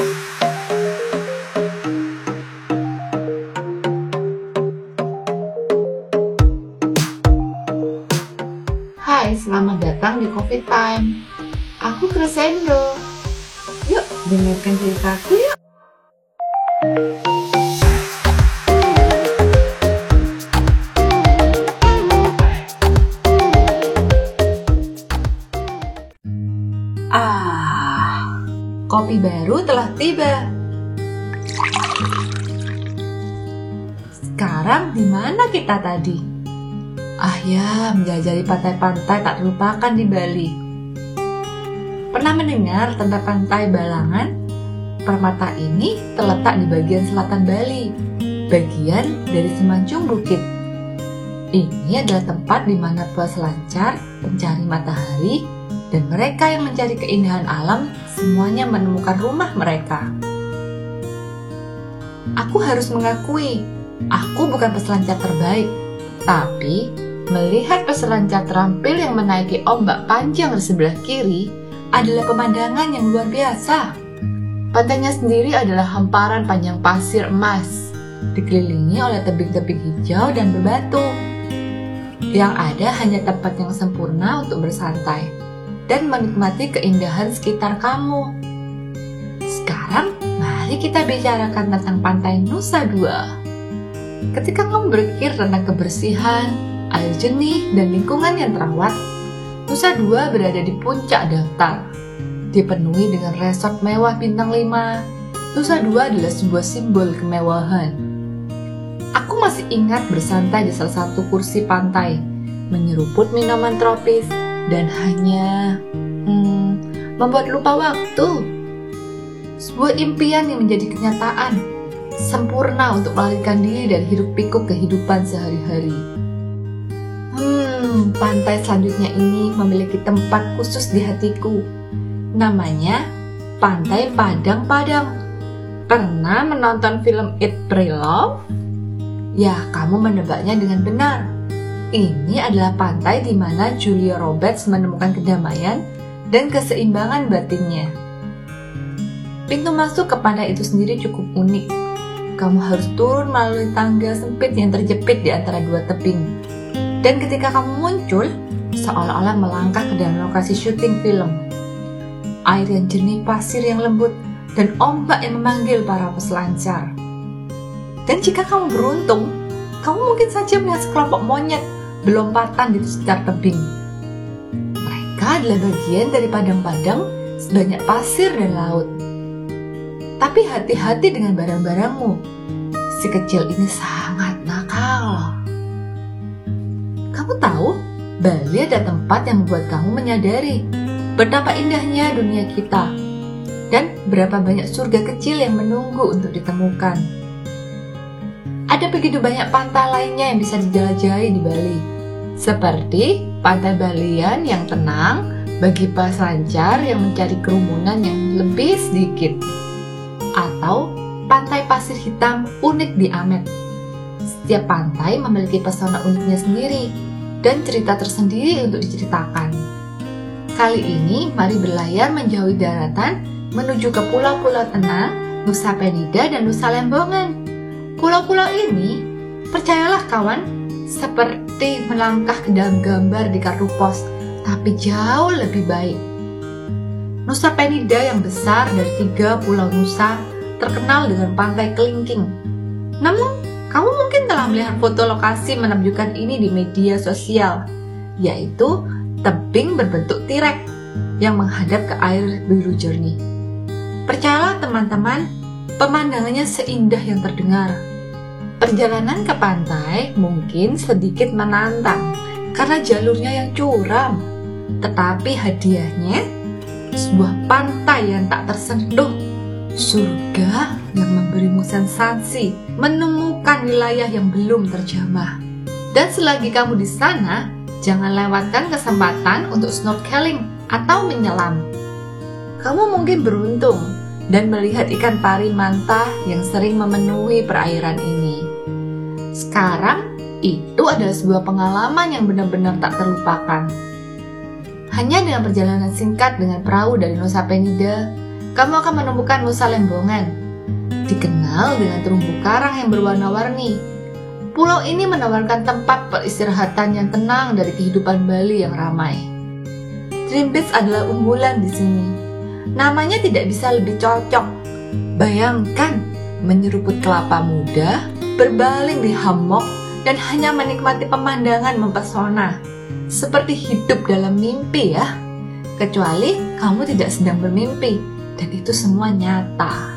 Hai, selamat datang di Coffee Time. Aku Crescendo. Yuk, dengarkan ceritaku yuk. Kopi baru telah tiba. Sekarang di mana kita tadi? Ah ya, menjajali pantai-pantai tak terlupakan di Bali. Pernah mendengar tentang pantai Balangan? Permata ini terletak di bagian selatan Bali, bagian dari semanjung bukit. Ini adalah tempat di mana peselancar, pencari matahari, dan mereka yang mencari keindahan alam semuanya menemukan rumah mereka. Aku harus mengakui, aku bukan peselancar terbaik, tapi melihat peselancar terampil yang menaiki ombak panjang di sebelah kiri adalah pemandangan yang luar biasa. Pantainya sendiri adalah hamparan panjang pasir emas, dikelilingi oleh tebing-tebing hijau dan berbatu. Yang ada hanya tempat yang sempurna untuk bersantai dan menikmati keindahan sekitar kamu. Sekarang, mari kita bicarakan tentang pantai Nusa Dua. Ketika kamu berpikir tentang kebersihan, air jernih, dan lingkungan yang terawat, Nusa Dua berada di puncak daftar. Dipenuhi dengan resort mewah bintang 5, Nusa Dua adalah sebuah simbol kemewahan. Aku masih ingat bersantai di salah satu kursi pantai, menyeruput minuman tropis, dan hanya hmm, membuat lupa waktu. Sebuah impian yang menjadi kenyataan, sempurna untuk melarikan diri dari hiruk pikuk kehidupan sehari-hari. Hmm, pantai selanjutnya ini memiliki tempat khusus di hatiku. Namanya Pantai Padang Padang. Pernah menonton film It Pray Love? Ya, kamu menebaknya dengan benar. Ini adalah pantai di mana Julia Roberts menemukan kedamaian dan keseimbangan batinnya. Pintu masuk ke pantai itu sendiri cukup unik. Kamu harus turun melalui tangga sempit yang terjepit di antara dua tebing. Dan ketika kamu muncul, seolah-olah melangkah ke dalam lokasi syuting film. Air yang jernih, pasir yang lembut, dan ombak yang memanggil para peselancar. Dan jika kamu beruntung, kamu mungkin saja melihat sekelompok monyet belompatan di sekitar tebing. Mereka adalah bagian dari padang-padang sebanyak pasir dan laut. Tapi hati-hati dengan barang-barangmu. Si kecil ini sangat nakal. Kamu tahu, Bali ada tempat yang membuat kamu menyadari betapa indahnya dunia kita dan berapa banyak surga kecil yang menunggu untuk ditemukan. Ada begitu banyak pantai lainnya yang bisa dijelajahi di Bali, seperti pantai Balian yang tenang bagi peselancar yang mencari kerumunan yang lebih sedikit, atau pantai pasir hitam unik di Amet. Setiap pantai memiliki pesona uniknya sendiri dan cerita tersendiri untuk diceritakan. Kali ini, mari berlayar menjauhi daratan menuju ke pulau-pulau tenang, Nusa Penida dan Nusa Lembongan. Pulau-pulau ini, percayalah kawan, seperti melangkah ke dalam gambar di kartu pos, tapi jauh lebih baik. Nusa Penida yang besar dari tiga pulau Nusa terkenal dengan pantai kelingking. Namun, kamu mungkin telah melihat foto lokasi menunjukkan ini di media sosial, yaitu tebing berbentuk tirek yang menghadap ke air biru jernih. Percayalah teman-teman, pemandangannya seindah yang terdengar. Perjalanan ke pantai mungkin sedikit menantang karena jalurnya yang curam. Tetapi hadiahnya sebuah pantai yang tak tersentuh, surga yang memberimu sensasi menemukan wilayah yang belum terjamah. Dan selagi kamu di sana, jangan lewatkan kesempatan untuk snorkeling atau menyelam. Kamu mungkin beruntung dan melihat ikan pari manta yang sering memenuhi perairan ini. Sekarang, itu adalah sebuah pengalaman yang benar-benar tak terlupakan. Hanya dengan perjalanan singkat dengan perahu dari Nusa Penida, kamu akan menemukan Nusa Lembongan. Dikenal dengan terumbu karang yang berwarna-warni. Pulau ini menawarkan tempat peristirahatan yang tenang dari kehidupan Bali yang ramai. Dream Beach adalah unggulan di sini. Namanya tidak bisa lebih cocok. Bayangkan menyeruput kelapa muda, berbaling di hammock, dan hanya menikmati pemandangan mempesona. Seperti hidup dalam mimpi ya. Kecuali kamu tidak sedang bermimpi, dan itu semua nyata.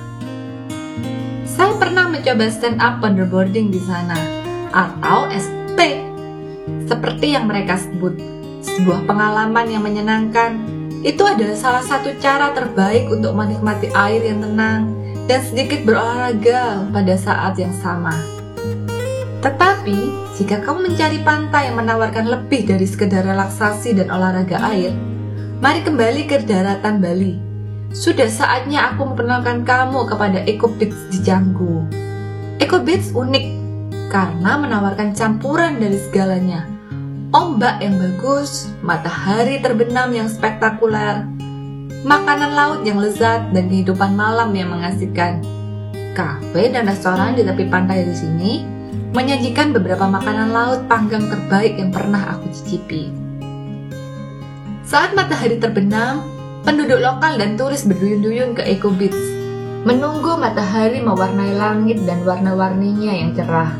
Saya pernah mencoba stand up paddleboarding di sana, atau ST, seperti yang mereka sebut. Sebuah pengalaman yang menyenangkan, itu adalah salah satu cara terbaik untuk menikmati air yang tenang dan sedikit berolahraga pada saat yang sama. Tetapi, jika kamu mencari pantai yang menawarkan lebih dari sekedar relaksasi dan olahraga air, mari kembali ke daratan Bali. Sudah saatnya aku memperkenalkan kamu kepada Eco Beach di Canggu. Eco Beach unik karena menawarkan campuran dari segalanya. Ombak yang bagus, matahari terbenam yang spektakuler, makanan laut yang lezat, dan kehidupan malam yang mengasihkan. Kafe dan restoran di tepi pantai di sini menyajikan beberapa makanan laut panggang terbaik yang pernah aku cicipi. Saat matahari terbenam, penduduk lokal dan turis berduyun-duyun ke Eco Beach, menunggu matahari mewarnai langit dan warna-warninya yang cerah.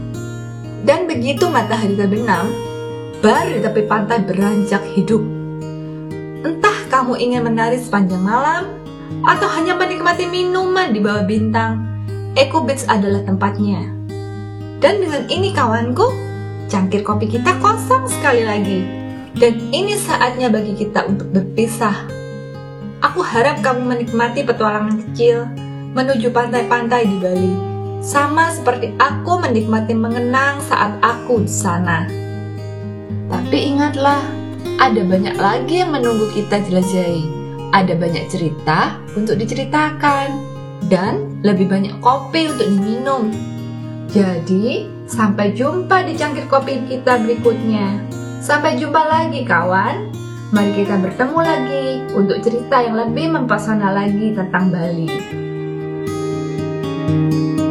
Dan begitu matahari terbenam, baru di tepi pantai beranjak hidup. Entah kamu ingin menari sepanjang malam, atau hanya menikmati minuman di bawah bintang, Eco Beach adalah tempatnya. Dan dengan ini kawanku, cangkir kopi kita kosong sekali lagi. Dan ini saatnya bagi kita untuk berpisah. Aku harap kamu menikmati petualangan kecil menuju pantai-pantai di Bali. Sama seperti aku menikmati mengenang saat aku di sana. Tapi ingatlah, ada banyak lagi yang menunggu kita jelajahi. Ada banyak cerita untuk diceritakan. Dan lebih banyak kopi untuk diminum jadi, sampai jumpa di cangkir kopi kita berikutnya. Sampai jumpa lagi kawan. Mari kita bertemu lagi untuk cerita yang lebih mempesona lagi tentang Bali. thank you